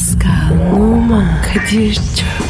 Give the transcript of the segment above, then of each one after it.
Pascal, Oman, Kadir çok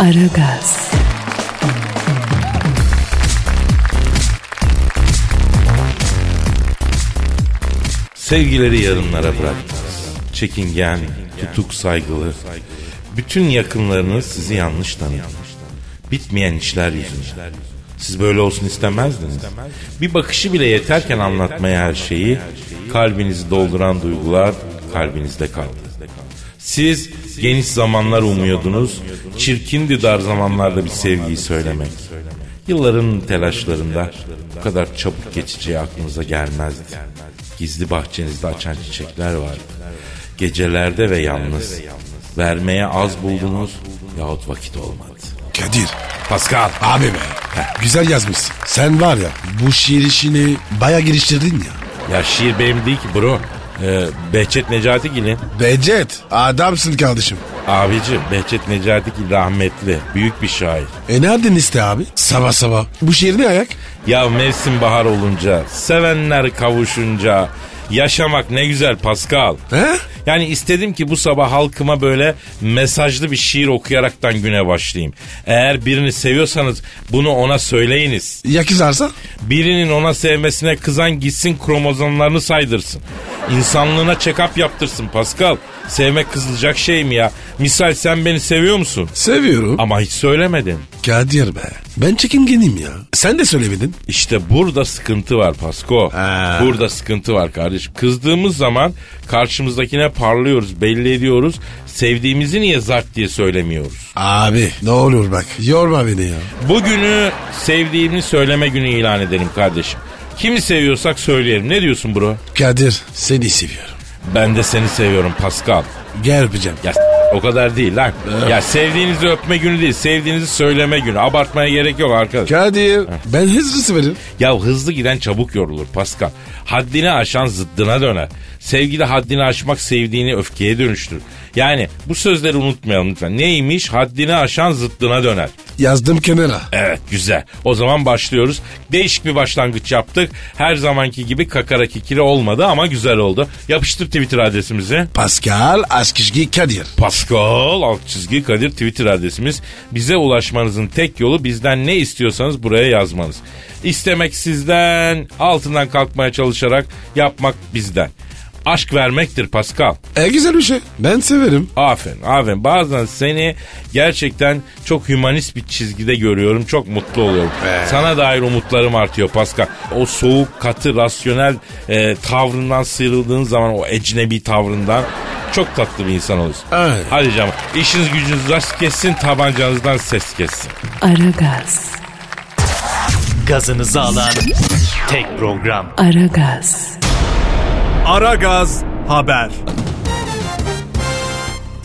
Aragaz, Sevgileri yarınlara bıraktınız. Çekingen, tutuk saygılı. Bütün yakınlarınız sizi yanlış tanıdı. Bitmeyen işler yüzünden. Siz böyle olsun istemezdiniz. Bir bakışı bile yeterken anlatmaya her şeyi, kalbinizi dolduran duygular kalbinizde kaldı. Siz geniş zamanlar umuyordunuz, çirkindi dar zamanlarda bir sevgiyi söylemek. Yılların telaşlarında bu kadar çabuk geçeceği aklınıza gelmezdi. Gizli bahçenizde açan çiçekler vardı. Gecelerde ve yalnız. Vermeye az buldunuz yahut vakit olmadı. Kadir. Pascal. Abi be. Heh, güzel yazmışsın. Sen var ya bu şiir işini baya geliştirdin ya. Ya şiir benim değil ki bro. Ee, Behçet Necatigil'in. Becet. Adamsın kardeşim. Abici Behçet Necatigil rahmetli. Büyük bir şair. E nereden iste abi? Sabah sabah. Bu şiir ne ayak? Ya mevsim bahar olunca, sevenler kavuşunca, yaşamak ne güzel Pascal. He? Yani istedim ki bu sabah halkıma böyle mesajlı bir şiir okuyaraktan güne başlayayım. Eğer birini seviyorsanız bunu ona söyleyiniz. Ya kızarsa? Birinin ona sevmesine kızan gitsin kromozomlarını saydırsın. İnsanlığına check-up yaptırsın Pascal. Sevmek kızılacak şey mi ya? Misal sen beni seviyor musun? Seviyorum. Ama hiç söylemedin. Kadir be. Ben çekingenim ya. Sen de söylemedin. İşte burada sıkıntı var Pasko. Ha. Burada sıkıntı var kardeşim. Kızdığımız zaman karşımızdakine parlıyoruz, belli ediyoruz. Sevdiğimizi niye zart diye söylemiyoruz? Abi ne olur bak yorma beni ya. Bugünü sevdiğimi söyleme günü ilan edelim kardeşim. Kimi seviyorsak söyleyelim. Ne diyorsun bro? Kadir seni seviyorum. Ben de seni seviyorum Pascal. Gel öpeceğim. Ya o kadar değil lan. Ya sevdiğinizi öpme günü değil, sevdiğinizi söyleme günü. Abartmaya gerek yok arkadaş. Kadir ben hızlı severim. Ya hızlı giden çabuk yorulur Pascal. Haddini aşan zıddına döner. Sevgide haddini aşmak sevdiğini öfkeye dönüştürür. Yani bu sözleri unutmayalım lütfen. Neymiş? Haddini aşan zıddına döner. Yazdım kenara. Evet güzel. O zaman başlıyoruz. Değişik bir başlangıç yaptık. Her zamanki gibi kakara kikiri olmadı ama güzel oldu. Yapıştır Twitter adresimizi. Pascal Askışgi Kadir. Pascal alt çizgi Kadir Twitter adresimiz. Bize ulaşmanızın tek yolu bizden ne istiyorsanız buraya yazmanız. İstemek sizden, altından kalkmaya çalışarak yapmak bizden. Aşk vermektir Pascal. E güzel bir şey. Ben severim. Aferin, aferin. Bazen seni gerçekten çok hümanist bir çizgide görüyorum. Çok mutlu oluyorum. Sana dair umutlarım artıyor Pascal. O soğuk, katı, rasyonel e, tavrından sıyrıldığın zaman o ecnebi tavrından çok tatlı bir insan olursun. Evet. Hadi canım. İşiniz gücünüz rast kessin, tabancanızdan ses kessin. Aragaz, Gazınızı alan tek program. Aragaz, Aragaz Haber.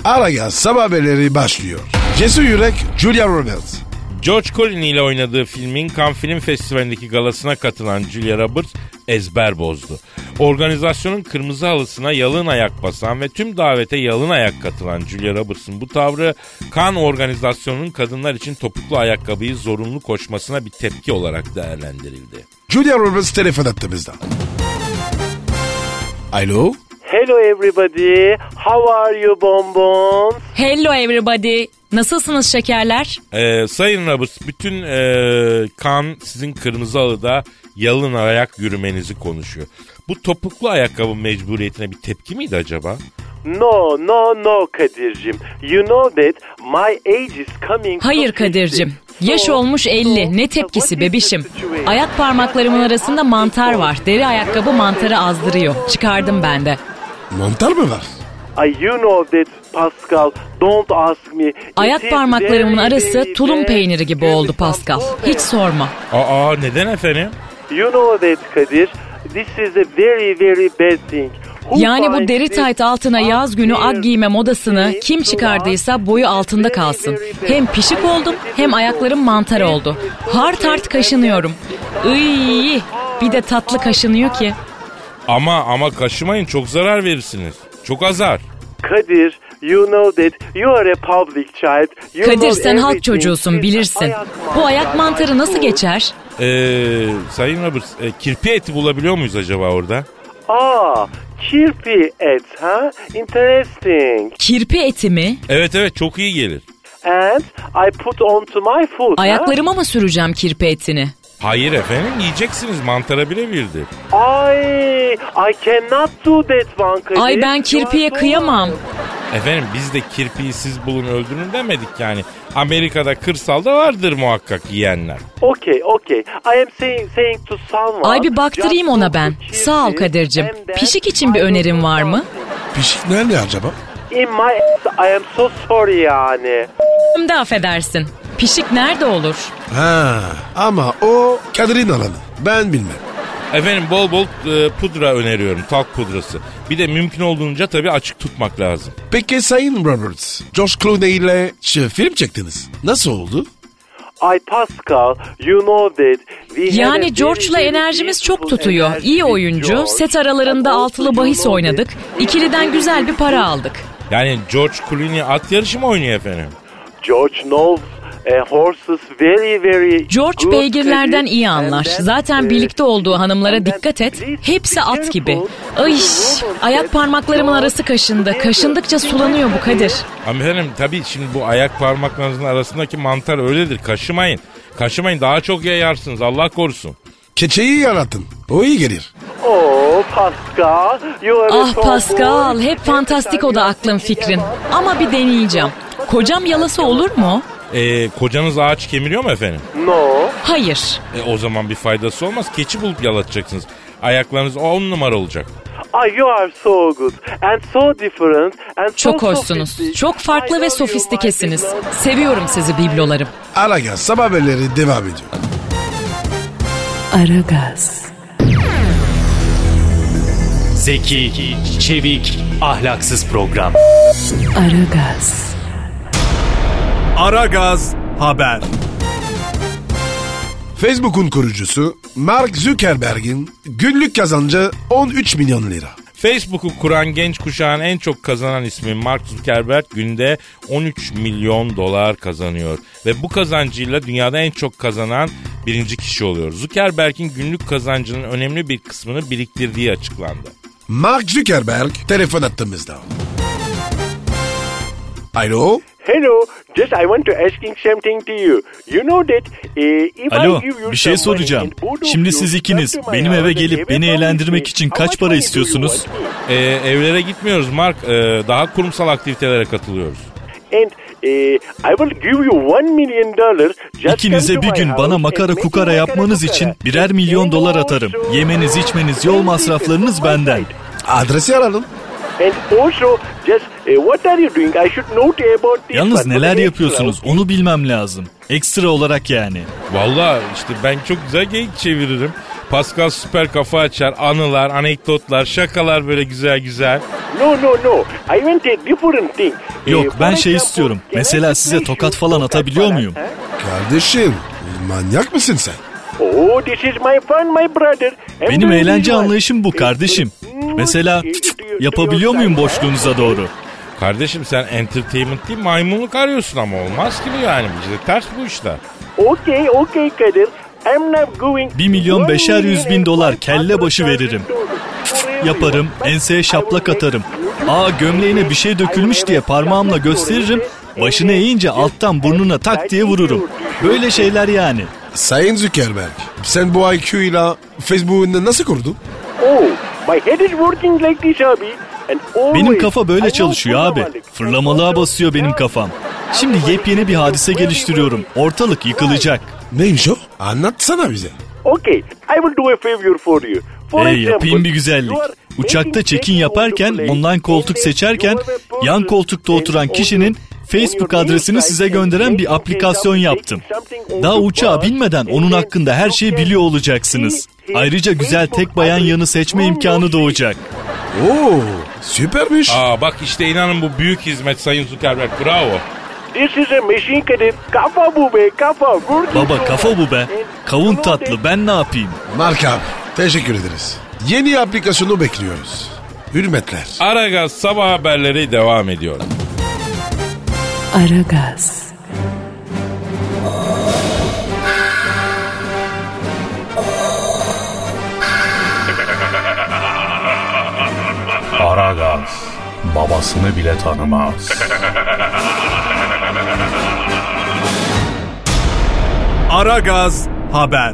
Aragaz sabah haberleri başlıyor. Cesur Yürek Julia Roberts. George Clooney ile oynadığı filmin Cannes Film Festivali'ndeki galasına katılan Julia Roberts ezber bozdu. Organizasyonun kırmızı halısına yalın ayak basan ve tüm davete yalın ayak katılan Julia Roberts'ın bu tavrı Cannes organizasyonunun kadınlar için topuklu ayakkabıyı zorunlu koşmasına bir tepki olarak değerlendirildi. Julia Roberts telefon attığımızda. Alo. Hello everybody. How are you bonbons? Hello everybody. Nasılsınız şekerler? Ee, Sayın Roberts bütün ee, kan sizin kırmızı halıda yalın ayak yürümenizi konuşuyor. Bu topuklu ayakkabı mecburiyetine bir tepki miydi acaba? No, no, no Kadir'cim. You know that my age is coming Hayır 50. Kadir'cim. Yaş olmuş 50. Ne tepkisi bebişim. Ayak parmaklarımın arasında mantar var. Deri ayakkabı mantarı azdırıyor. Çıkardım ben de. Mantar mı var? Ay, you know that Pascal. Don't ask me. Ayak parmaklarımın arası tulum peyniri gibi oldu Pascal. Hiç sorma. Aa neden efendim? You know that Kadir. This is a very, very bad thing. who Yani bu deri this tayt altına yaz günü ak giyme modasını kim çıkardıysa boyu altında kalsın. Hem pişik oldum hem ayaklarım mantar oldu. Hart hart kaşınıyorum. Iy, bir de tatlı kaşınıyor ki. Ama ama kaşımayın çok zarar verirsiniz. Çok azar. Kadir, you know that you are a public child. You Kadir sen halk çocuğusun bilirsin. Bu ayak mantarı nasıl geçer? Ee, Sayın Roberts e, kirpi eti bulabiliyor muyuz acaba orada? Ah, kirpi et, ha? Interesting. Kirpi eti mi? Evet evet çok iyi gelir. And I put onto my food, ha? Ayaklarıma mı süreceğim kirpi etini? Hayır efendim yiyeceksiniz mantara birebirdir. Ay, I cannot do that Kadir. Ay ben kirpiye kıyamam. Efendim biz de kirpiyi siz bulun öldürün demedik yani. Amerika'da kırsalda vardır muhakkak yiyenler. Okay, okay. I am saying, saying to someone... Ay bir baktırayım ona ben. Sağ ol Kadir'cim. Pişik için bir do var mı? Pişik nerede acaba? In my ass, I am so sorry yani. Hem de affedersin. Pişik nerede olur? Ha, ama o Kadir'in alanı. Ben bilmem. Efendim bol bol e, pudra öneriyorum talk pudrası. Bir de mümkün olduğunca tabii açık tutmak lazım. Peki Sayın Roberts, George Clooney ile şu film çektiniz. Nasıl oldu? Ay Pascal, you know that we Yani George'la enerjimiz çok tutuyor. İyi oyuncu. George. Set aralarında And altılı bahis you know oynadık. that İkiliden güzel bir para aldık. Yani George Clooney at yarışı mı oynuyor efendim? George knows horses very very George good, beygirlerden iyi anlar. then, Zaten uh, birlikte olduğu hanımlara dikkat et. Hepsi at gibi. Ay, ayak parmaklarımın arası kaşındı. Kaşındıkça sulanıyor bu Kadir. Efendim tabii şimdi bu ayak parmaklarınızın arasındaki mantar öyledir. Kaşımayın. Kaşımayın daha çok yayarsınız Allah korusun. Keçeyi yaratın. O iyi gelir. Oh Pascal, you are a Ah. Pascal, hep fantastik o da aklın fikrin. Ama bir deneyeceğim. Kocam yalası olur mu? Ee, kocanız ağaç kemiriyor mu efendim? No. Hayır. E, o zaman bir faydası olmaz. Keçi bulup yalatacaksınız. Ayaklarınız on numara olacak. Ah, you are so good and so different and so Çok hoşsunuz. Çok farklı I ve love you, sofistikesiniz. Seviyorum sizi biblolarım. Aragaz sabah haberleri devam ediyor. Aragaz, Zeki, çevik, ahlaksız program. Aragaz, Aragaz Haber. Facebook'un kurucusu Mark Zuckerberg'in günlük kazancı 13 milyon lira. Facebook'u kuran genç kuşağın en çok kazanan ismi Mark Zuckerberg günde 13 milyon dolar kazanıyor. Ve bu kazancıyla dünyada en çok kazanan birinci kişi oluyor. Zuckerberg'in günlük kazancının önemli bir kısmını biriktirdiği açıklandı. Mark Zuckerberg telefon attığımızda. Alo? Hello, just I want to asking something to you. You know that uh, if Alo, I give you bir şey soracağım. Şimdi siz ikiniz benim eve gelip beni eğlendirmek me, için kaç para istiyorsunuz? Ee, evlere gitmiyoruz Mark. Ee, daha kurumsal aktivitelere katılıyoruz. And uh, I will give you one million dollars. Just İkinize bir gün bana makara kukara yapmanız için birer milyon dolar atarım. Yemeniz içmeniz yol masraflarınız benden. Adresi alalım. And also just what are you doing? I should note about this. Yalnız neler yapıyorsunuz onu bilmem lazım. Ekstra olarak yani. Valla işte ben çok güzel geyik çeviririm. Pascal süper kafa açar. Anılar, anekdotlar, şakalar böyle güzel güzel. No no no. I want a different thing. Yok, Uh, ben şey istiyorum. Mesela size tokat falan tokat atabiliyor falan, muyum? Kardeşim manyak mısın sen? Oh, this is my fun, my brother. Benim eğlence anlayışım bu kardeşim. Mesela yapabiliyor muyum boşluğunuza doğru? Kardeşim sen entertainment değil maymunluk arıyorsun ama olmaz ki bu yani. Bizde ters bu işler. Okay, okay Kadir. I'm not going... Bir milyon One beşer yüz bin dolar kelle başı veririm. Yaparım, enseye şaplak atarım. Aa gömleğine bir şey dökülmüş diye parmağımla gösteririm. Başını eğince alttan burnuna tak diye vururum. Böyle şeyler yani. Sayın Zuckerberg sen bu IQ'yla Facebook'unu nasıl kurdun? Oh, my head is working like this abi. Benim kafa böyle çalışıyor abi. Fırlamalığa basıyor benim kafam. Şimdi yepyeni bir hadise geliştiriyorum. Ortalık yıkılacak. Neymiş o? Anlatsana bize. Okay, I will do a favor for you. For example, yapayım bir güzellik. Uçakta check-in yaparken online koltuk seçerken yan koltukta oturan kişinin Facebook adresini size gönderen bir aplikasyon yaptım. Daha uçağa binmeden onun hakkında her şeyi biliyor olacaksınız. Ayrıca güzel tek bayan yanı seçme imkanı doğacak. Oo süpermiş. Aa bak işte inanın bu büyük hizmet Sayın Zuckerberg bravo. This is a machine Kadir. Kafa bu be kafa. Baba kafa bu be. Kavun tatlı ben ne yapayım? Mark abi teşekkür ederiz. Yeni aplikasyonu bekliyoruz. Hürmetler. Aragaz sabah haberleri devam ediyor. Aragaz, Aragaz babasını bile tanımaz. Aragaz haber.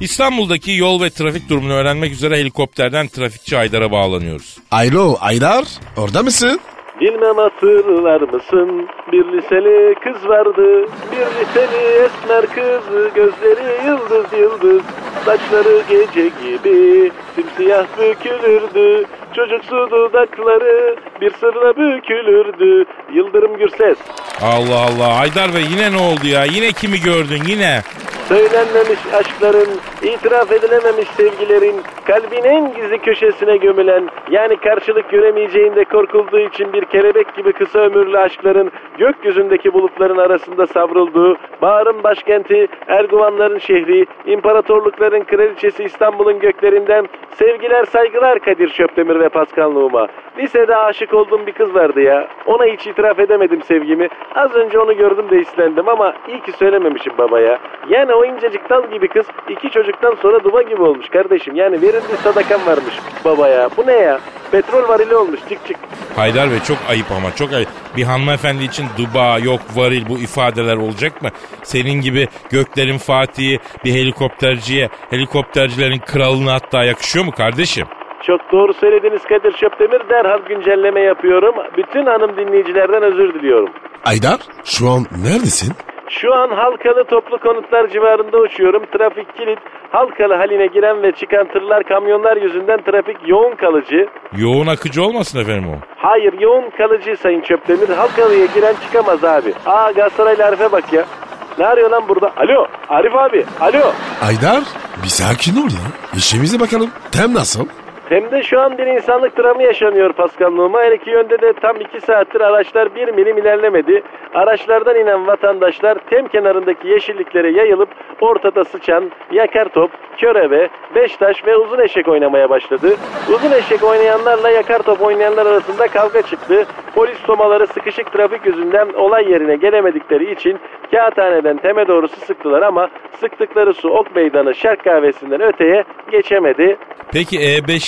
İstanbul'daki yol ve trafik durumunu öğrenmek üzere helikopterden trafikçi Aydar'a bağlanıyoruz. Aylo Aydar orada mısın? Bilmem hatırlar mısın bir liseli kız vardı Bir liseli esmer kız gözleri yıldız yıldız Saçları gece gibi simsiyah bükülürdü Çocuksu dudakları bir sırla bükülürdü Yıldırım Gürses Allah Allah Aydar Bey yine ne oldu ya? Yine kimi gördün yine? Söylenmemiş aşkların, itiraf edilememiş sevgilerin, kalbin en gizli köşesine gömülen, yani karşılık göremeyeceğinde korkulduğu için bir kelebek gibi kısa ömürlü aşkların gökyüzündeki bulutların arasında savrulduğu, Bağrın başkenti, Erguvanların şehri, imparatorlukların kraliçesi İstanbul'un göklerinden sevgiler saygılar Kadir Şöpdemir ve Pascal Numa. Lisede aşık olduğum bir kız vardı ya. Ona hiç itiraf edemedim sevgimi. Az önce onu gördüm de hislendim ama iyi ki söylememişim babaya. Yani o incecik dal gibi kız iki çocuktan sonra duba gibi olmuş kardeşim. Yani verildiği sadakan varmış babaya. Bu ne ya? Petrol varili olmuş çık çık. Haydar Bey çok ayıp ama çok ayıp. Bir hanımefendi için duba yok varil bu ifadeler olacak mı? Senin gibi göklerin fatihi bir helikopterciye helikoptercilerin kralına hatta yakışıyor mu kardeşim? Çok doğru söylediniz Kadir Şöpdemir. Derhal güncelleme yapıyorum. Bütün hanım dinleyicilerden özür diliyorum. Aydar şu an neredesin? Şu an Halkalı toplu konutlar civarında uçuyorum. Trafik kilit. Halkalı haline giren ve çıkan tırlar, kamyonlar yüzünden trafik yoğun kalıcı. Yoğun akıcı olmasın efendim o? Hayır yoğun kalıcı Sayın Çöptemir. Halkalı'ya giren çıkamaz abi. Aa Galatasaraylı Arif'e bak ya. Ne arıyor lan burada? Alo Arif abi. Alo. Aydar bir sakin ol ya. İşimize bakalım. Tem nasıl? Hem de şu an bir insanlık dramı yaşanıyor Pascal Numa. Her iki yönde de tam iki saattir araçlar bir milim ilerlemedi. Araçlardan inen vatandaşlar tem kenarındaki yeşilliklere yayılıp ortada sıçan yakar top, körebe, beştaş ve uzun eşek oynamaya başladı. Uzun eşek oynayanlarla yakar top oynayanlar arasında kavga çıktı. Polis somaları sıkışık trafik yüzünden olay yerine gelemedikleri için kağıthaneden teme doğrusu sıktılar ama sıktıkları su Ok Meydanı Şark Kahvesi'nden öteye geçemedi. Peki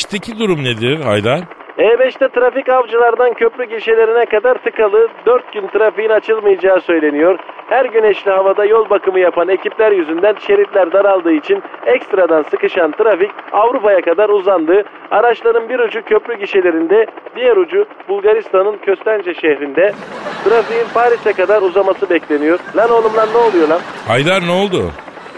E5'teki durum nedir Haydar? E5'te trafik avcılardan köprü gişelerine kadar tıkalı. 4 gün trafiğin açılmayacağı söyleniyor. Her güneşli havada yol bakımı yapan ekipler yüzünden şeritler daraldığı için ekstradan sıkışan trafik Avrupa'ya kadar uzandı. Araçların bir ucu köprü gişelerinde, diğer ucu Bulgaristan'ın Köstence şehrinde. Trafiğin Paris'e kadar uzaması bekleniyor. Lan oğlum lan ne oluyor lan? Haydar ne oldu?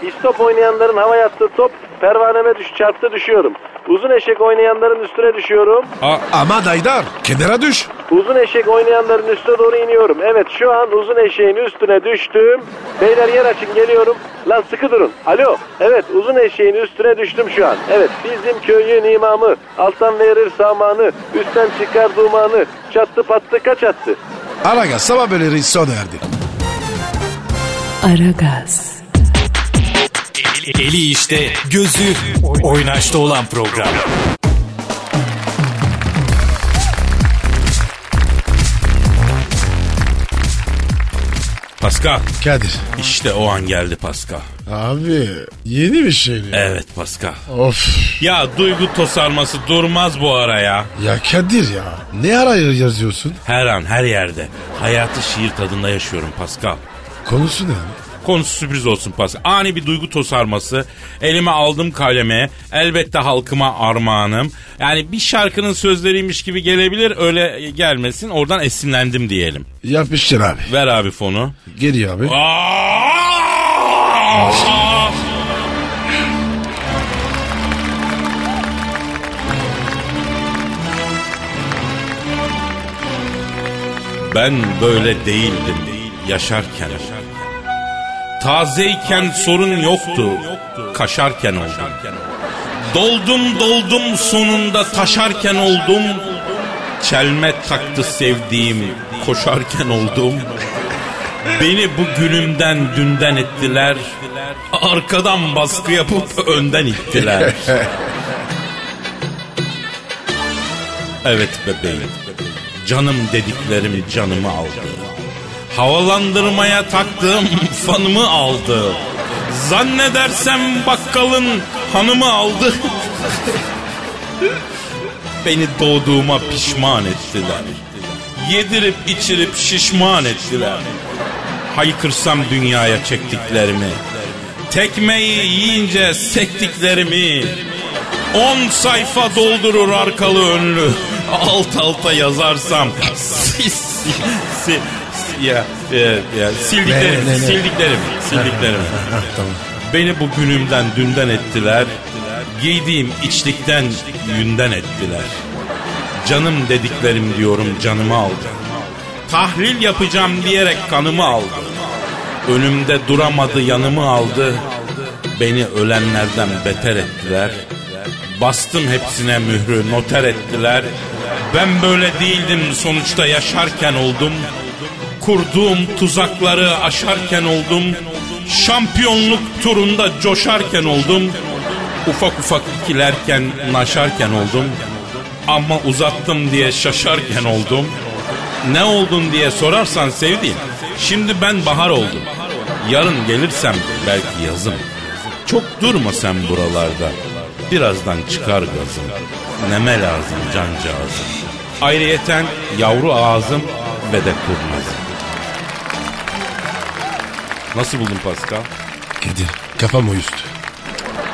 İstop oynayanların hava attığı top pervaneme düş çarptı düşüyorum. Uzun eşek oynayanların üstüne düşüyorum. Aa, Ama Aydar kenara düş. Uzun eşek oynayanların üstüne doğru iniyorum. Evet şu an uzun eşeğin üstüne düştüm. Beyler yer açın geliyorum. Lan sıkı durun. Alo. Evet uzun eşeğin üstüne düştüm şu an. Evet bizim köyün imamı. Alttan verir samanı. Üstten çıkar dumanı. Çattı pattı kaç attı. Araga sabah böleri sona erdi. Aragaz, Eli işte, gözü oynaşta olan program. Pascal. Kadir. İşte o an geldi Pascal. Abi yeni bir şey mi? Evet Pascal. Of. Ya duygu tosarması durmaz bu ara ya. Ya Kadir ya. Ne ara yazıyorsun? Her an her yerde. Hayatı şiir tadında yaşıyorum Pascal. Konusu ne? Konusu sürpriz olsun Pascal. Ani bir duygu tosarması. Elime aldım kaleme. Elbette halkıma armağanım. Yani bir şarkının sözleriymiş gibi gelebilir. Öyle gelmesin. Oradan esinlendim diyelim. Yapıştır abi. Ver abi fonu. Geliyor abi. Aa! Ben böyle değildim yaşarken. Tazeyken sorun yoktu, kaşarken oldum. Doldum doldum sonunda taşarken oldum. Çelme taktı sevdiğim, koşarken oldum. Beni bu günümden dünden ettiler. Arkadan baskı yapıp önden ittiler. Evet bebeğim. Canım dediklerim canımı aldı. Havalandırmaya taktığım fanımı aldı. Zannedersem bakkalın hanımı aldı. Beni doğduğuma pişman ettiler. Yedirip içirip şişman ettiler. Haykırsam dünyaya çektiklerimi. Tekmeyi yiyince sektiklerimi. On sayfa doldurur arkalı önlü. Alt alta yazarsam si, si, si, ya, ya, ya, sildiklerim, Ne, ne, ne? sildiklerim, sildiklerim. tamam. Beni bu günümden dünden ettiler. Giydiğim içlikten yünden ettiler. Canım dediklerim diyorum canımı aldı. Tahlil yapacağım diyerek kanımı aldı. Önümde duramadı yanımı aldı. Beni ölenlerden beter ettiler. Bastım hepsine mührü noter ettiler. Ben böyle değildim sonuçta yaşarken oldum. Kurduğum tuzakları aşarken oldum. Şampiyonluk turunda coşarken oldum. Ufak ufak ikilerken naşarken oldum. Ama uzattım diye şaşarken oldum. Ne oldun diye sorarsan sevdiğim. Şimdi ben bahar oldum. Yarın gelirsem belki yazım. Çok durma sen buralarda. Birazdan çıkar gazım. Neme lazım cancağızım. Ayrıyeten yavru ağzım ve de kurnazım. Nasıl buldun Pascal? Kadir kafam uyuştu.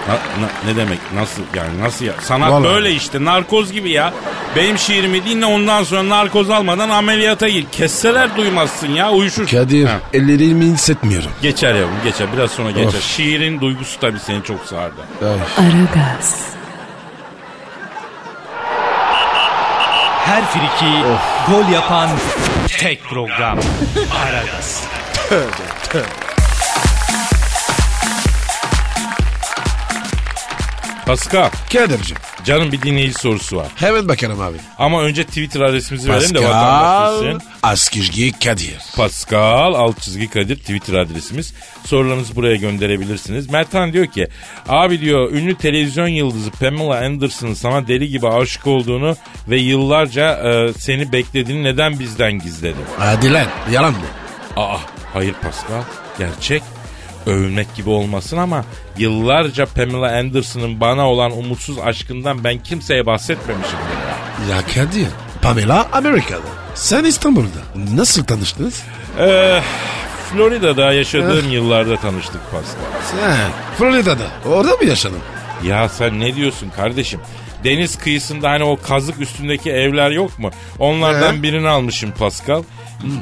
Na- na- ne demek nasıl yani nasıl ya? Sanat Vallahi. böyle işte narkoz gibi ya. Benim şiirimi dinle ondan sonra narkoz almadan ameliyata gir. Kesseler duymazsın ya uyuşur. Kadir Ha. ellerimi hissetmiyorum. Geçer yavrum geçer biraz sonra geçer. Of. Şiirin duygusu tabii seni çok sardı. Aragaz, Her friki gol yapan tek program. Aragaz. Pascal Kadir'cim canım bir dinleyici sorusu var. hemen bakalım abi. Ama önce Twitter adresimizi verelim de vatandaş Pascal bilsin. Askizgi Kadir. Pascal alt çizgi Kadir Twitter adresimiz. Sorularınızı buraya gönderebilirsiniz. Mertan diyor ki abi diyor ünlü televizyon yıldızı Pamela Anderson'ın sana deli gibi aşık olduğunu ve yıllarca e, seni beklediğini neden bizden gizledin? Hadi lan yalan mı? Aa hayır Pascal gerçek. Övülmek gibi olmasın ama yıllarca Pamela Anderson'ın bana olan umutsuz aşkından ben kimseye bahsetmemişimdir ya. Ya Kadir Pamela Amerika'da. Sen İstanbul'da. Nasıl tanıştınız? Ee, Florida'da yaşadığım yıllarda tanıştık Pascal. Sen Florida'da. Orada mı yaşadın? Ya sen ne diyorsun kardeşim? Deniz kıyısında hani o kazık üstündeki evler yok mu? Onlardan He. birini almışım Pascal.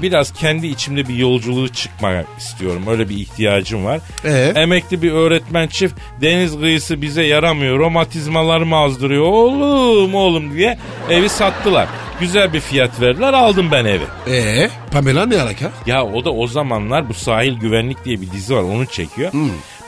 Biraz kendi içimde bir yolculuğu çıkmak istiyorum. Öyle bir ihtiyacım var. Ee? Emekli bir öğretmen çift deniz kıyısı bize yaramıyor. Romatizmalarımı azdırıyor. Oğlum oğlum diye evi sattılar. Güzel bir fiyat verdiler aldım ben evi. Ee, Pamela ne alaka? Ya o da o zamanlar bu sahil güvenlik diye bir dizi var onu çekiyor.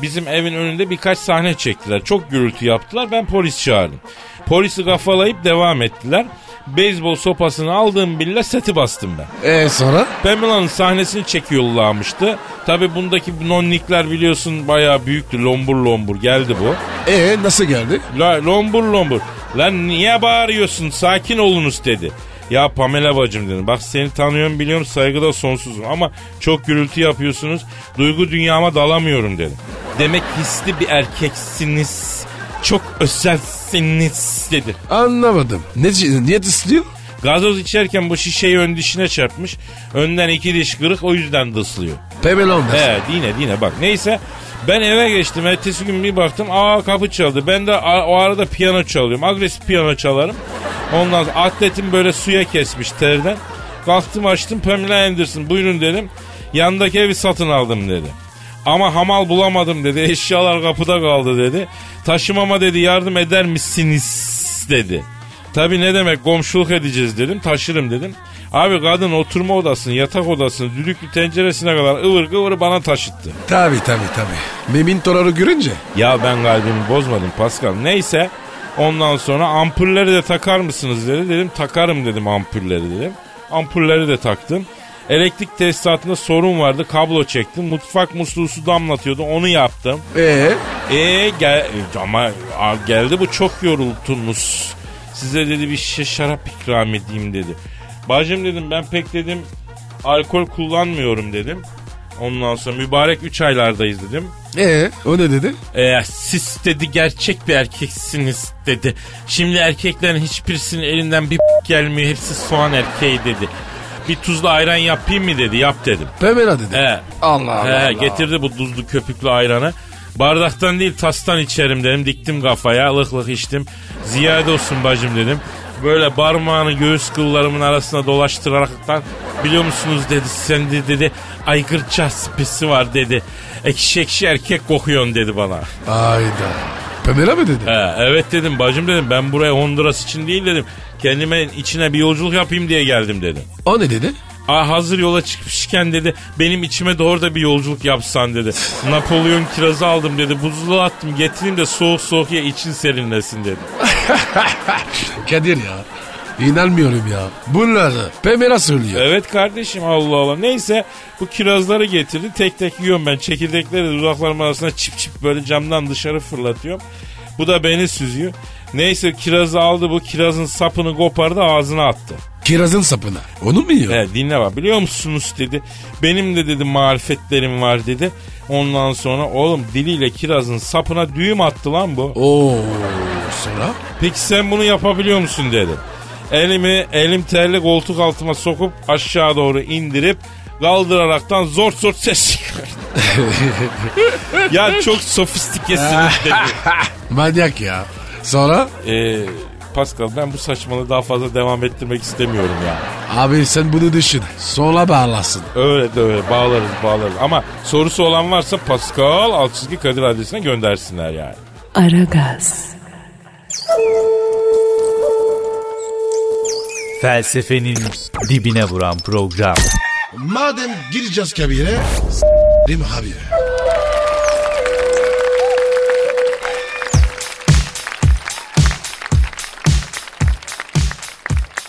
Bizim evin önünde birkaç sahne çektiler. Çok gürültü yaptılar ben polis çağırdım. Polisi kafalayıp devam ettiler. Beyzbol sopasını aldığım bile seti bastım ben. Ee sonra? Pamela'nın sahnesini çekiyorlarmıştı. Tabi bundaki nonnikler biliyorsun bayağı büyüktü. Lombur lombur geldi bu. Ee nasıl geldi? La, lombur lombur. Lan niye bağırıyorsun sakin olunuz dedi. Ya Pamela bacım dedim. Bak seni tanıyorum biliyorum saygıda sonsuzum ama çok gürültü yapıyorsunuz. Duygu dünyama dalamıyorum dedim. Demek hisli bir erkeksiniz. Çok özelsiniz dedi. Anlamadım. Ne, niye istiyor? Gazoz içerken bu şişeyi ön dişine çarpmış. Önden iki diş kırık o yüzden dıslıyor. Pamela olmaz. He dine dine bak. Neyse ben eve geçtim. Ertesi gün bir baktım aa kapı çaldı. Ben de o arada piyano çalıyorum. Agresif piyano çalarım. Ondan sonra atletim böyle suya kesmiş terden. Kalktım açtım Pamela Anderson buyurun dedim. Yandaki evi satın aldım dedi. Ama hamal bulamadım dedi. Eşyalar kapıda kaldı dedi. Taşımama dedi yardım eder misiniz dedi. Tabii ne demek komşuluk edeceğiz dedim taşırım dedim. Abi kadın oturma odasını yatak odasını düdüklü tenceresine kadar ıvır kıvır bana taşıttı. Tabii tabii tabii. Memintoları görünce. Ya ben kalbimi bozmadım Pascal. Neyse ondan sonra ampulleri de takar mısınız dedi. Dedim takarım dedim ampulleri dedim. Ampulleri de taktım. Elektrik tesisatında sorun vardı kablo çektim. Mutfak musluğu su damlatıyordu onu yaptım. Ee? E gel ama geldi bu çok yoruldunuz. Size dedi bir şişe şarap ikram edeyim dedi. Bacım dedim ben pek dedim alkol kullanmıyorum dedim. Ondan sonra mübarek 3 aylardayız dedim. Ee? O ne dedi? Ee, siz dedi gerçek bir erkeksiniz dedi. Şimdi erkeklerin hiçbirisinin elinden bir gelmiyor. Hepsi soğan erkeği dedi. Bir tuzlu ayran yapayım mı dedi. Yap dedim. Pamela dedi. He. Allah Allah. He, Allah. getirdi bu tuzlu köpüklü ayranı. Bardaktan değil tastan içerim dedim. Diktim kafaya lık lık içtim. Ziyade olsun bacım dedim. Böyle parmağını göğüs kıllarımın arasına dolaştıraraktan biliyor musunuz dedi sen de dedi aygırca spesi var dedi. Ekşi ekşi erkek kokuyorsun dedi bana. Ayda. Pamela mı dedi? He, evet dedim bacım dedim ben buraya Honduras için değil dedim. Kendime içine bir yolculuk yapayım diye geldim dedim. O ne dedi? Aa, hazır yola çıkmışken dedi benim içime doğru da bir yolculuk yapsan dedi. Napolyon kirazı aldım dedi buzluğa attım getireyim de soğuk soğuk ye için serinlesin dedi. Kadir ya. İnanmıyorum ya. Bunları Pamela söylüyor. Evet kardeşim Allah Allah. Neyse bu kirazları getirdi tek tek yiyorum ben. Çekirdekleri dudaklarım arasına çip çip böyle camdan dışarı fırlatıyorum. Bu da beni süzüyor. Neyse kirazı aldı bu kirazın sapını kopardı ağzına attı. Kirazın sapına. Onu mu yiyor? Evet dinle bak biliyor musunuz dedi. Benim de dedi marifetlerim var dedi. Ondan sonra oğlum diliyle kirazın sapına düğüm attı lan bu. Oo sonra? Peki sen bunu yapabiliyor musun dedi. Elimi elim terli koltuk altıma sokup aşağı doğru indirip kaldıraraktan zor zor ses çıkardı. ya çok sofistikesiniz dedi. Manyak ya. Sonra? Ee, Pascal ben bu saçmalığı daha fazla devam ettirmek istemiyorum ya. Abi sen bunu düşün. Sonra bağlasın. Öyle de öyle bağlarız bağlarız. Ama sorusu olan varsa Pascal alt çizgi Kadir adresine göndersinler yani. Aragaz, Felsefenin dibine vuran program. Madem gireceğiz kabire. S**rim abi.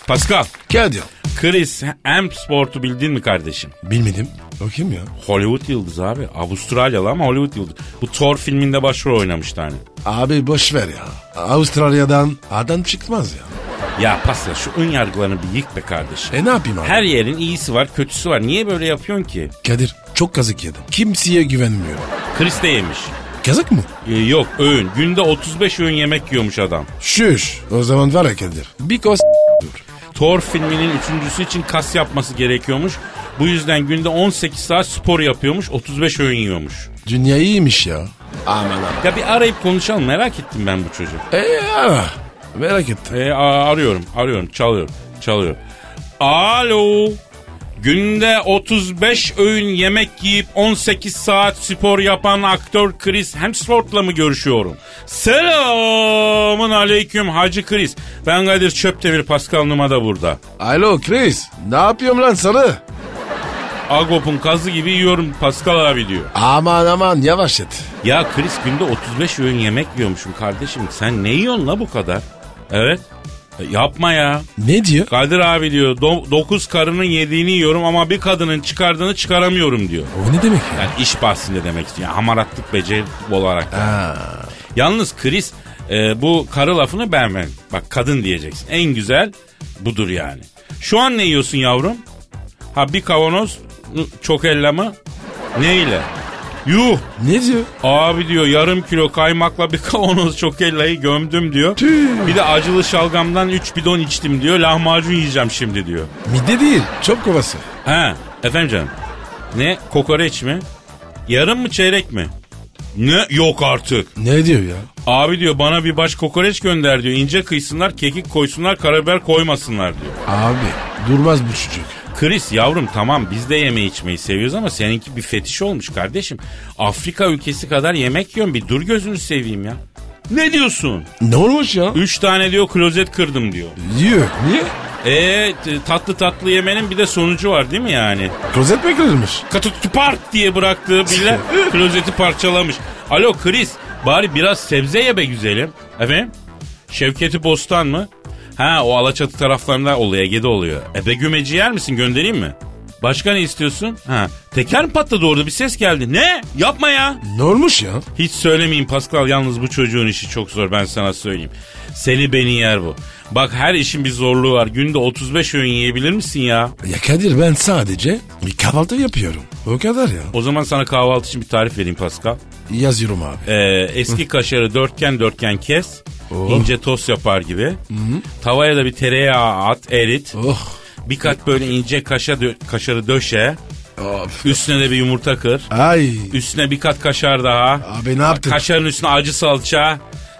Pascal, Kadir. Chris Hemsworth'u bildin mi kardeşim? Bilmedim. O kim ya? Hollywood yıldızı abi. Avustralyalı ama Hollywood yıldızı. Bu Thor filminde başrol oynamıştı hani. Abi boş ver ya. Avustralya'dan adam çıkmaz ya. Ya Pascal şu ön yargılarını bir yık be kardeşim. E ne yapayım abi? Her yerin iyisi var kötüsü var. Niye böyle yapıyorsun ki? Kadir çok kazık yedim. Kimseye güvenmiyorum. Chris de yemiş. Kazık mı? Ee, yok öğün. Günde 35 öğün yemek yiyormuş adam. Şuş. O zaman var ya Kadir. Bir kos dur. Thor filminin üçüncüsü için kas yapması gerekiyormuş. Bu yüzden günde 18 saat spor yapıyormuş. 35 öğün yiyormuş. Dünya iyiymiş ya. Aman aman. Ya bir arayıp konuşalım. Merak ettim ben bu çocuğu. E ara. Merak ettim. Ee, arıyorum, arıyorum, çalıyorum, çalıyorum. Alo. Günde 35 öğün yemek yiyip 18 saat spor yapan aktör Chris Hemsworth'la mı görüşüyorum? Selamun aleyküm Hacı Chris. Ben Kadir Çöptemir Pascal Numa da burada. Alo Chris. Ne yapıyorum lan sarı? Agop'un kazı gibi yiyorum Pascal abi diyor. Aman aman yavaş et. Ya Chris günde 35 öğün yemek yiyormuşum kardeşim. Sen ne yiyorsun la bu kadar? Evet. Yapma ya. Ne diyor? Kadir abi diyor 9 karının yediğini yiyorum ama bir kadının çıkardığını çıkaramıyorum diyor. O ne demek ya? Yani iş bahsinde demek istiyor. Yani hamaratlık beceri olarak. Ha. Yalnız Chris e, bu karı lafını beğenmem. Bak kadın diyeceksin. En güzel budur yani. Şu an ne yiyorsun yavrum? Ha bir kavanoz çok ellama. Neyle? Yuh Ne diyor? Abi diyor yarım kilo kaymakla bir kavanoz çokellayı gömdüm diyor. Tüh. Bir de acılı şalgamdan 3 bidon içtim diyor. Lahmacun yiyeceğim şimdi diyor. Mide değil. Çok kovası. Ha efendim canım. Ne kokoreç mi? Yarım mı çeyrek mi? Ne yok artık. Ne diyor ya? Abi diyor bana bir baş kokoreç gönder diyor. İnce kıysınlar, kekik koysunlar, karabiber koymasınlar diyor. Abi durmaz bu çocuk. Chris yavrum tamam biz de yeme içmeyi seviyoruz ama seninki bir fetiş olmuş kardeşim. Afrika ülkesi kadar yemek yiyorsun bir dur gözünü seveyim ya. Ne diyorsun? Ne olmuş ya? Üç tane diyor klozet kırdım diyor. Diyor. Niye? E t- tatlı tatlı yemenin bir de sonucu var değil mi yani? Klozet mi kırılmış? Katut park diye bıraktığı bile klozeti parçalamış. Alo Chris bari biraz sebze ye be güzelim. Efendim? Şevketi Bostan mı? Ha o Alaçatı taraflarında oluyor Ege'de oluyor. Ebe gümeci yer misin göndereyim mi? Başka ne istiyorsun? Ha teker mi patladı orada bir ses geldi. Ne? Yapma ya. Ne olmuş ya? Hiç söylemeyin Pascal yalnız bu çocuğun işi çok zor ben sana söyleyeyim. Seni beni yer bu. Bak her işin bir zorluğu var. Günde 35 öğün yiyebilir misin ya? Ya Kadir ben sadece bir kahvaltı yapıyorum. O kadar ya. O zaman sana kahvaltı için bir tarif vereyim Pascal. Yazıyorum abi. Ee, eski kaşarı dörtgen dörtgen kes. Oh. ince tost yapar gibi. Tavaya da bir tereyağı at erit. Oh. Bir kat böyle ince kaşa dö- kaşarı döşe. Of. Üstüne de bir yumurta kır. Ay. Üstüne bir kat kaşar daha. Abi ne yaptın? Kaşarın üstüne acı salça.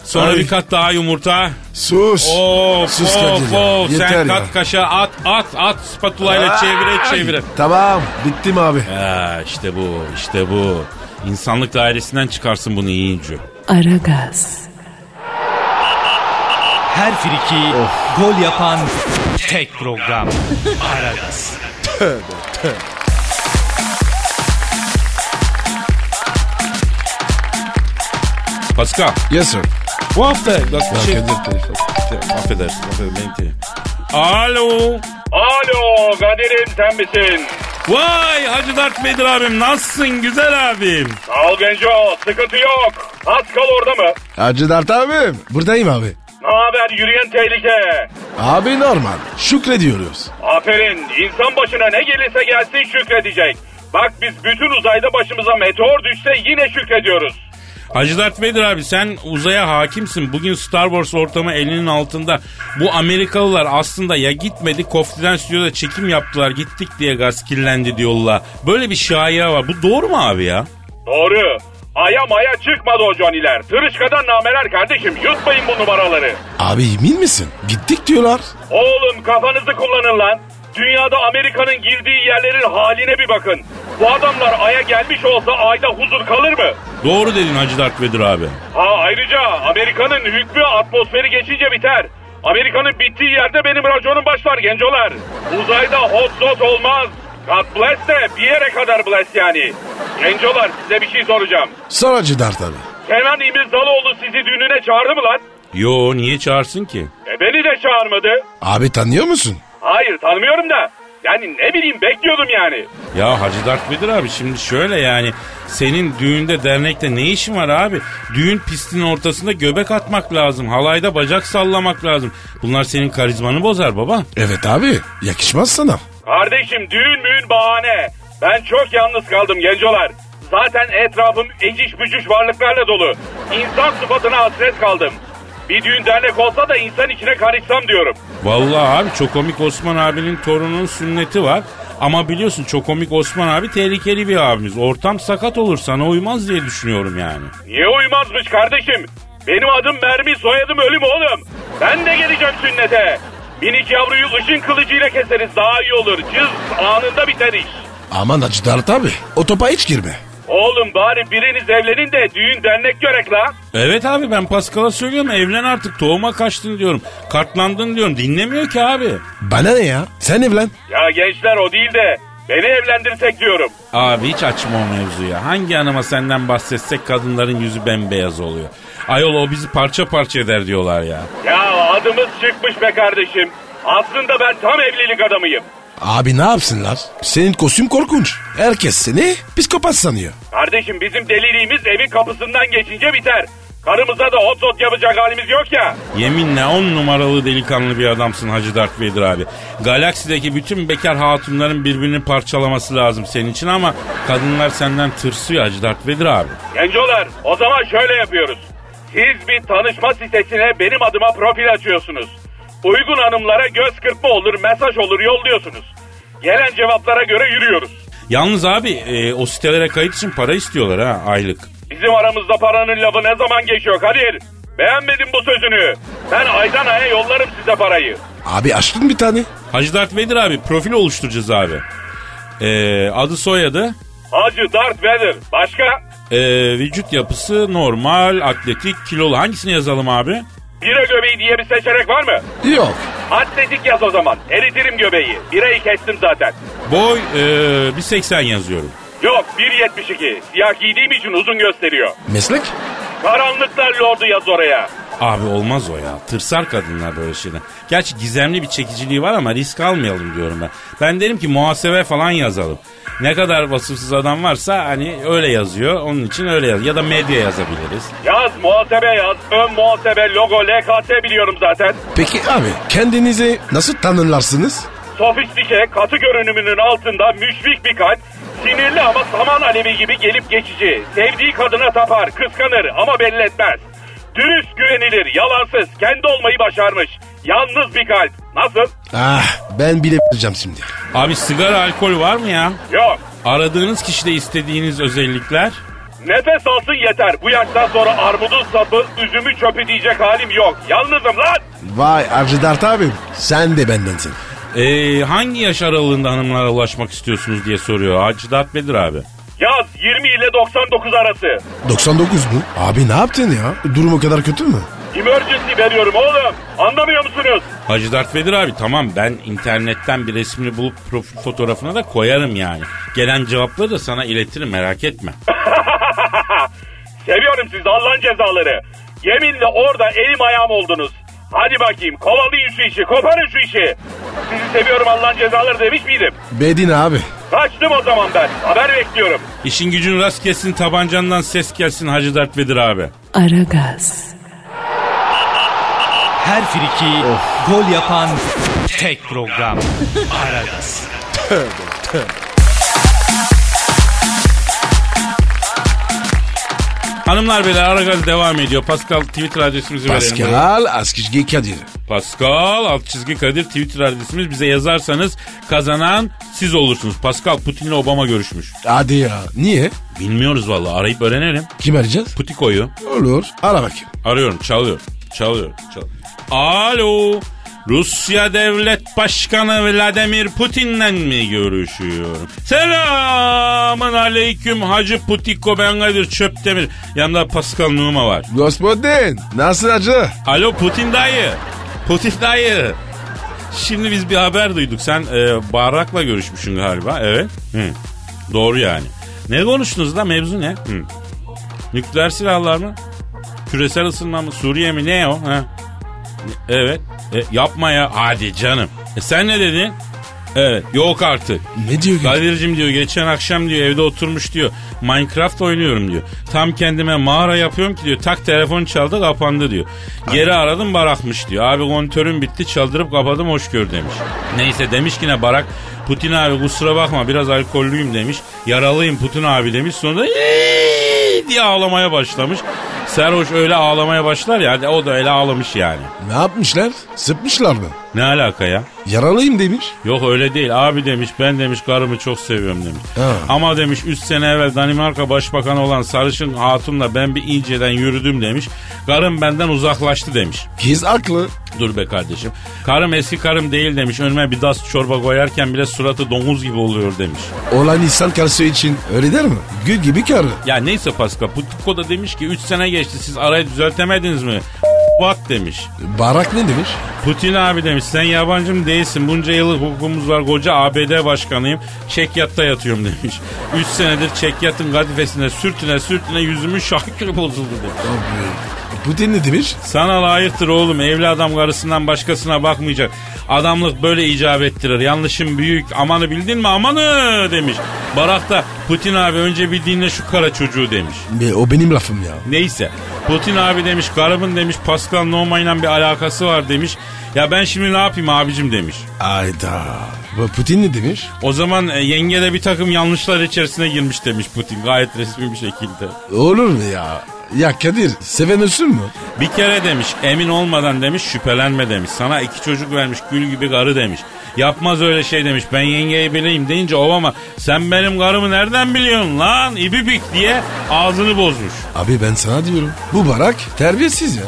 Sonra Ay. bir kat daha yumurta. Sus. Of Sus of Kadir ya. of. Yeter Sen ya. kat kaşar at at at spatulayla çevire çevire. Tamam. Bittim abi. Ya işte bu işte bu. İnsanlık dairesinden çıkarsın bunu yiyince. Aragaz, Her friki gol yapan tek program. Aragaz. Pascal. Yes sir. Bu hafta bak bir şey... Kadir telefon. Affedersin, affedersin. benim telefon. Alo. Alo Kadir'im sen misin? Vay Hacı Dert Bedir abim nasılsın güzel abim? Sağ ol Genco sıkıntı yok. Pascal orada mı? Hacı Dert abim. Buradayım abi. Ne haber yürüyen tehlike? Abi normal. Şükrediyoruz. Aferin insan başına ne gelirse gelsin şükredecek. Bak biz bütün uzayda başımıza meteor düşse yine şükrediyoruz. Hacı Dert Vedir abi sen uzaya hakimsin. Bugün Star Wars ortamı elinin altında. Bu Amerikalılar aslında ya gitmedi Kofti'den stüdyoda çekim yaptılar gittik diye gaz kirlendi diyorlar. Böyle bir şaya var. Bu doğru mu abi ya? Doğru. Aya maya çıkmadı o Johnny'ler. Tırışkadan nameler kardeşim yutmayın bu numaraları. Abi emin misin? Gittik diyorlar. Oğlum kafanızı kullanın lan. Dünyada Amerika'nın girdiği yerlerin haline bir bakın. Bu adamlar Ay'a gelmiş olsa Ay'da huzur kalır mı? Doğru dedin Hacı Dert Vedir abi. Ha ayrıca Amerika'nın hükmü atmosferi geçince biter. Amerika'nın bittiği yerde benim raconum başlar gencolar. Uzayda hot dot olmaz. God bless de bir yere kadar bless yani. Gencolar size bir şey soracağım. Sor Hacı Dert abi. Kenan İmirzalıoğlu sizi düğününe çağırdı mı lan? Yo niye çağırsın ki? E beni de çağırmadı. Abi tanıyor musun? Hayır tanımıyorum da. Yani ne bileyim bekliyordum yani. Ya Hacı Dert Vedir abi şimdi şöyle yani senin düğünde dernekte ne işin var abi? Düğün pistinin ortasında göbek atmak lazım. Halayda bacak sallamak lazım. Bunlar senin karizmanı bozar baba. Evet abi. Yakışmaz sana. Kardeşim düğün müğün bahane. Ben çok yalnız kaldım gencolar. Zaten etrafım eciş bücüş varlıklarla dolu. İnsan sıfatına hasret kaldım. Bir düğün dernek olsa da insan içine karışsam diyorum. Vallahi abi Çokomik Osman abinin torununun sünneti var. Ama biliyorsun Çokomik Osman abi tehlikeli bir abimiz. Ortam sakat olur sana uymaz diye düşünüyorum yani. Niye uymazmış kardeşim? Benim adım Mermi, soyadım Ölüm oğlum. Ben de geleceğim sünnete. Minik yavruyu ışın kılıcıyla keseriz daha iyi olur. Cız anında biter iş. Aman Hacı Dert abi. O topa hiç girme. Oğlum bari biriniz evlenin de düğün dernek görek la. Evet abi ben Pascal'a söylüyorum evlen artık tohuma kaçtın diyorum. Kartlandın diyorum dinlemiyor ki abi. Bana ne ya? Sen evlen. Ya gençler o değil de beni evlendirsek diyorum. Abi hiç açma o mevzuyu. Hangi hanıma senden bahsetsek kadınların yüzü bembeyaz oluyor. Ayol o bizi parça parça eder diyorlar ya. Ya adımız çıkmış be kardeşim. Aslında ben tam evlilik adamıyım. Abi ne yapsınlar? Senin kostüm korkunç. Herkes seni psikopat sanıyor. Kardeşim bizim deliliğimiz evin kapısından geçince biter. Karımıza da hot dot yapacak halimiz yok ya. Yeminle on numaralı delikanlı bir adamsın Hacı Darth Vader abi. Galaksideki bütün bekar hatunların birbirini parçalaması lazım senin için ama kadınlar senden tırsıyor Hacı Darth Vader abi. Gencolar o zaman şöyle yapıyoruz. Siz bir tanışma sitesine benim adıma profil açıyorsunuz. Uygun hanımlara göz kırpma olur, mesaj olur yolluyorsunuz. Gelen cevaplara göre yürüyoruz. Yalnız abi e, o sitelere kayıt için para istiyorlar ha aylık. Bizim aramızda paranın lafı ne zaman geçiyor Kadir? Beğenmedim bu sözünü. Ben aydan aya yollarım size parayı. Abi açtın bir tane. Hacı Darth Vader abi profil oluşturacağız abi. E, adı soyadı Hacı Darth Vader. Başka? Ee, vücut yapısı normal, atletik, kilolu. Hangisini yazalım abi? Bira göbeği diye bir seçenek var mı? Yok. Atletik yaz o zaman. Eritirim göbeği. Birayı kestim zaten. Boy e, 1.80 yazıyorum. Yok 1.72. Siyah giydiğim için uzun gösteriyor. Meslek? Karanlıklar lordu yaz oraya. Abi olmaz o ya. Tırsar kadınlar böyle şeyden. Gerçi gizemli bir çekiciliği var ama risk almayalım diyorum ben. Ben derim ki muhasebe falan yazalım. Ne kadar vasıfsız adam varsa hani öyle yazıyor. Onun için öyle yaz. Ya da medya yazabiliriz. Yaz muhasebe yaz. Ön muhasebe logo LKT biliyorum zaten. Peki abi kendinizi nasıl tanımlarsınız? Sofistike katı görünümünün altında müşfik bir kalp. Sinirli ama saman alevi gibi gelip geçici. Sevdiği kadına tapar, kıskanır ama belli etmez. Dürüst, güvenilir, yalansız, kendi olmayı başarmış. Yalnız bir kalp. Nasıl? Ah ben bile bileceğim şimdi. Abi sigara alkol var mı ya? Yok. Aradığınız kişide istediğiniz özellikler? Nefes alsın yeter. Bu yaştan sonra armudun sapı, üzümü çöpü diyecek halim yok. Yalnızım lan. Vay Avcı Dert abim sen de bendensin. Ee, hangi yaş aralığında hanımlara ulaşmak istiyorsunuz diye soruyor Hacı Dert Bedir abi. Yaz 20 ile 99 arası. 99 mu? Abi ne yaptın ya? Durum o kadar kötü mü? Emergency veriyorum oğlum. Anlamıyor musunuz? Hacı Dert Vedir abi tamam ben internetten bir resmini bulup profil fotoğrafına da koyarım yani. Gelen cevapları da sana iletirim merak etme. Seviyorum sizi Allah'ın cezaları. Yeminle orada elim ayağım oldunuz. Hadi bakayım kovalayın şu işi koparın şu işi. Sizi seviyorum Allah'ın cezaları demiş miydim? Bedin abi. Kaçtım o zaman ben. Haber bekliyorum. İşin gücün rast gelsin tabancandan ses gelsin Hacı Dert Vedir abi. Aragaz, Her friki gol yapan tek program. Aragaz. Hanımlar beyler Aragaz devam ediyor. Pascal Twitter adresimizi verelim. Pascal Askizgi Kadir. Pascal alt çizgi Kadir Twitter adresimiz. Bize yazarsanız kazanan siz olursunuz. Pascal Putin'le Obama görüşmüş. Hadi ya. Niye? Bilmiyoruz vallahi arayıp öğrenelim. Kim arayacağız? Putiko'yu. Olur. Ara bakayım. Arıyorum çalıyor. Çalıyor. çalıyor. Alo. Rusya Devlet Başkanı Vladimir Putin'le mi görüşüyorum? Selamın aleyküm Hacı Putiko ben Kadir Çöptemir. Yanımda Pascal Numa var. Gospodin. Nasıl acı? Alo Putin dayı. Putin dayı. Şimdi biz bir haber duyduk. Sen e, Barak'la görüşmüşsün galiba. Evet. Hı. Doğru yani. Ne konuştunuz da mevzu ne? Hı. Nükleer silahlar mı? Küresel ısınma mı? Suriye mi? Ne o? Ha? Evet. E, yapma ya. Hadi canım. E, sen ne dedin? Evet. Yok artık. Ne diyor? Kadir'cim diyor geçen akşam diyor evde oturmuş diyor. Minecraft oynuyorum diyor. Tam kendime mağara yapıyorum ki diyor. Tak telefon çaldı kapandı diyor. Geri aradım barakmış diyor. Abi kontörüm bitti çaldırıp kapadım hoş gör demiş. Neyse demiş ki ne barak. Putin abi kusura bakma biraz alkollüyüm demiş. Yaralıyım Putin abi demiş. Sonra diye ağlamaya başlamış. Serhoş öyle ağlamaya başlar ya o da öyle ağlamış yani. Ne yapmışlar? Sıkmışlar mı? Ne alaka ya? Yaralıyım demiş. Yok öyle değil abi demiş ben demiş karımı çok seviyorum demiş. Ha. Ama demiş 3 sene evvel Danimarka Başbakanı olan sarışın hatunla ben bir inceden yürüdüm demiş. Karım benden uzaklaştı demiş. Kız haklı. Dur be kardeşim. Karım eski karım değil demiş. Önüme bir das çorba koyarken bile suratı domuz gibi oluyor demiş. Olan insan karısı için öyle der mi? Gül gibi karı. Ya neyse Pascal Putiko da demiş ki 3 sene geçti siz arayı düzeltemediniz mi? Bak demiş. Barak ne demiş? Putin abi demiş sen yabancım değilsin. Bunca yıllık hukukumuz var. Koca ABD başkanıyım. Çekyatta yatıyorum demiş. 3 senedir çekyatın kadifesine sürtüne sürtüne yüzümün şahkülü bozuldu demiş. Putin ne demiş? Sana layıktır oğlum. Evli adam karısından başkasına bakmayacak. Adamlık böyle icap ettirir. Yanlışım büyük. Amanı bildin mi? Amanı demiş. Barak da Putin abi önce bir dinle şu kara çocuğu demiş. E, o benim lafım ya. Neyse. Putin abi demiş karımın demiş Pascal Noma ile bir alakası var demiş. Ya ben şimdi ne yapayım abicim demiş. Ayda. Bu Putin ne demiş? O zaman e, yenge de bir takım yanlışlar içerisine girmiş demiş Putin gayet resmi bir şekilde. Olur mu ya? Ya Kadir seven ölsün mü? Bir kere demiş emin olmadan demiş şüphelenme demiş. Sana iki çocuk vermiş gül gibi karı demiş. Yapmaz öyle şey demiş ben yengeyi bileyim deyince Obama sen benim karımı nereden biliyorsun lan ibibik diye ağzını bozmuş. Abi ben sana diyorum. Bu Barak terbiyesiz ya.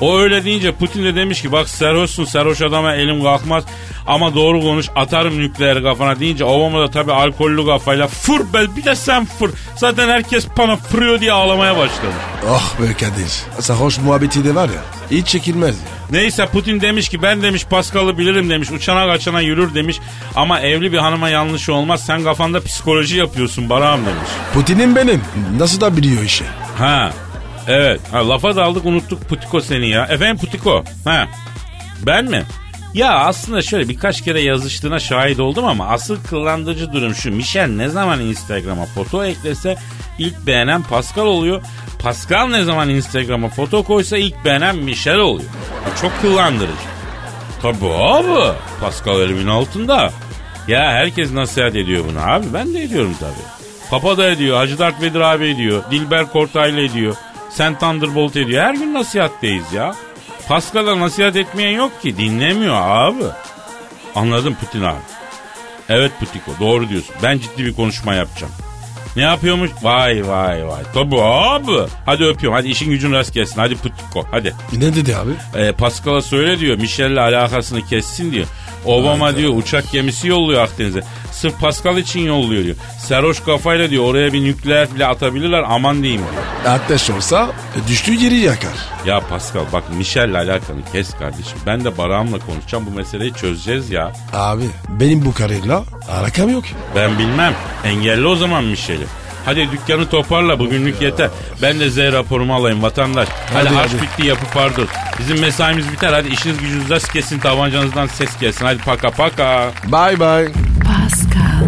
O öyle deyince Putin de demiş ki bak serhoşsun serhoş adama elim kalkmaz ama doğru konuş atarım nükleeri kafana deyince Obama da tabii alkollü kafayla fır be bir de sen fır. Zaten herkes bana fırıyor diye ağlamaya başladı. Oh be Kadir. Sarhoş muhabbeti de var ya. Hiç çekilmez ya. Neyse Putin demiş ki ben demiş Pascal'ı bilirim demiş. Uçana kaçana yürür demiş. Ama evli bir hanıma yanlış olmaz. Sen kafanda psikoloji yapıyorsun Barak'ım demiş. Putin'im benim. Nasıl da biliyor işi. Ha evet ha, lafa daldık unuttuk Putiko seni ya. Efendim Putiko ha ben mi? Ya aslında şöyle birkaç kere yazıştığına şahit oldum ama asıl kıllandırıcı durum şu. Michel ne zaman Instagram'a foto eklese ilk beğenen Pascal oluyor. Pascal ne zaman Instagram'a foto koysa ilk beğenen Michel oluyor. Bu çok kıllandırıcı. Tabii abi. Pascal elimin altında. Ya herkes nasihat ediyor bunu abi. Ben de ediyorum tabii. Papa da ediyor. Hacı Dert Vedir abi ediyor. Dilber Kortaylı ediyor. Sen Thunderbolt ediyor. Her gün nasihatteyiz ya. Pascal'a nasihat etmeyen yok ki. Dinlemiyor abi. Anladım Putin abi. Evet Putiko doğru diyorsun. Ben ciddi bir konuşma yapacağım. Ne yapıyormuş? Vay vay vay. Tabii abi. Hadi öpüyorum. Hadi işin gücün rast gelsin. Hadi Putiko hadi. Ne dedi abi? Ee, Pascal'a söyle diyor. Michel'le alakasını kessin diyor. Obama diyor uçak gemisi yolluyor Akdeniz'e. Sırf Pascal için yolluyor diyor. Serhoş kafayla diyor oraya bir nükleer bile atabilirler aman diyeyim diyor. Ateş olsa e, düştüğü yeri yakar. Ya Pascal bak Michel'le alakanı kes kardeşim. Ben de Barak'ımla konuşacağım bu meseleyi çözeceğiz ya. Abi benim bu karıyla alakam yok. Ben bilmem. Engelli o zaman Michel'i. Hadi dükkanı toparla bugünlük yeter. Ben de Z raporumu alayım vatandaş. Hadi, Hadi, hadi. bitti yapı pardon. Bizim mesaimiz biter hadi işiniz gücünüz rast kesin tabancanızdan ses gelsin. Hadi paka paka. Bye bye. Pascal,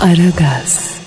Aragaz.